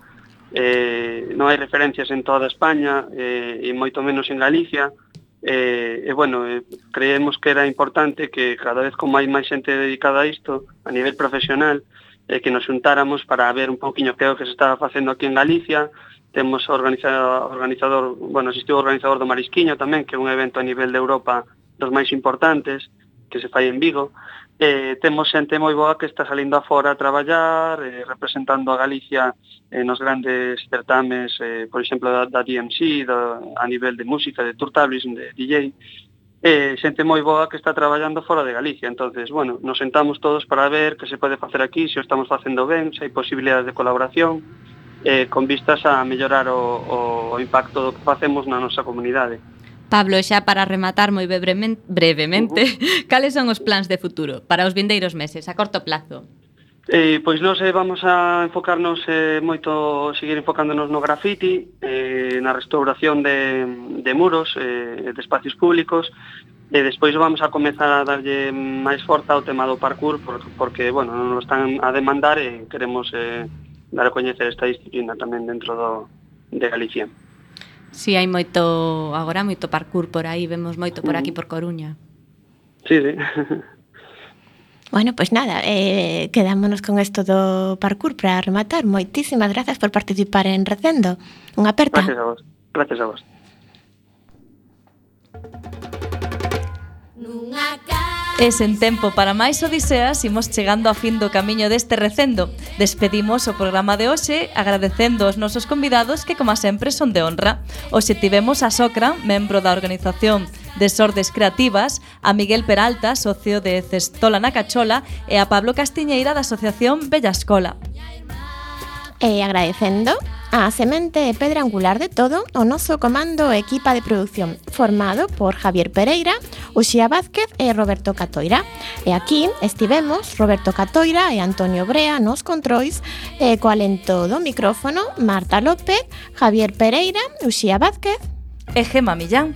Eh, non hai referencias en toda España eh, e moito menos en Galicia, E, e bueno, eh, creemos que era importante que cada vez como máis máis xente dedicada a isto a nivel profesional eh, que nos xuntáramos para ver un poquinho que é o que se estaba facendo aquí en Galicia. Temos organizado, organizador, bueno, existiu o organizador do Marisquiño tamén, que é un evento a nivel de Europa dos máis importantes que se fai en Vigo eh, temos xente moi boa que está salindo afora a traballar, eh, representando a Galicia eh, nos grandes certames, eh, por exemplo, da, da DMC, da, a nivel de música, de Turtablism, de DJ, eh, xente moi boa que está traballando fora de Galicia. entonces bueno, nos sentamos todos para ver que se pode facer aquí, se o estamos facendo ben, se hai posibilidades de colaboración, eh, con vistas a mellorar o, o impacto do que facemos na nosa comunidade. Pablo, xa para rematar moi brevemente, brevemente uh -huh. cales son os plans de futuro para os vindeiros meses a corto plazo? Eh, pois nós eh, vamos a enfocarnos eh, moito, seguir enfocándonos no graffiti, eh, na restauración de, de muros, eh, de espacios públicos, e despois vamos a comezar a darlle máis forza ao tema do parkour, por, porque, bueno, non nos están a demandar e queremos eh, dar a coñecer esta disciplina tamén dentro do, de Galicia. Si, sí, hai moito, agora moito parkour por aí, vemos moito por aquí mm. por Coruña. Sí, sí. Bueno, pois pues nada, eh, quedámonos con isto do parkour para rematar. Moitísimas grazas por participar en Recendo. Unha aperta. Gracias a vos. Gracias a vos. Nunha casa E sen tempo para máis odiseas, imos chegando a fin do camiño deste recendo. Despedimos o programa de hoxe agradecendo aos nosos convidados que, como sempre, son de honra. Hoxe tivemos a Socra, membro da organización de Sordes Creativas, a Miguel Peralta, socio de Cestola na Cachola, e a Pablo Castiñeira da Asociación Bella Escola. E agradecendo a semente e pedra angular de todo o noso comando e equipa de producción, formado por Javier Pereira, Uxía Vázquez e Roberto Catoira. E aquí estivemos Roberto Catoira e Antonio Brea nos controis e co alento do micrófono Marta López, Javier Pereira, Uxía Vázquez e Gema Millán.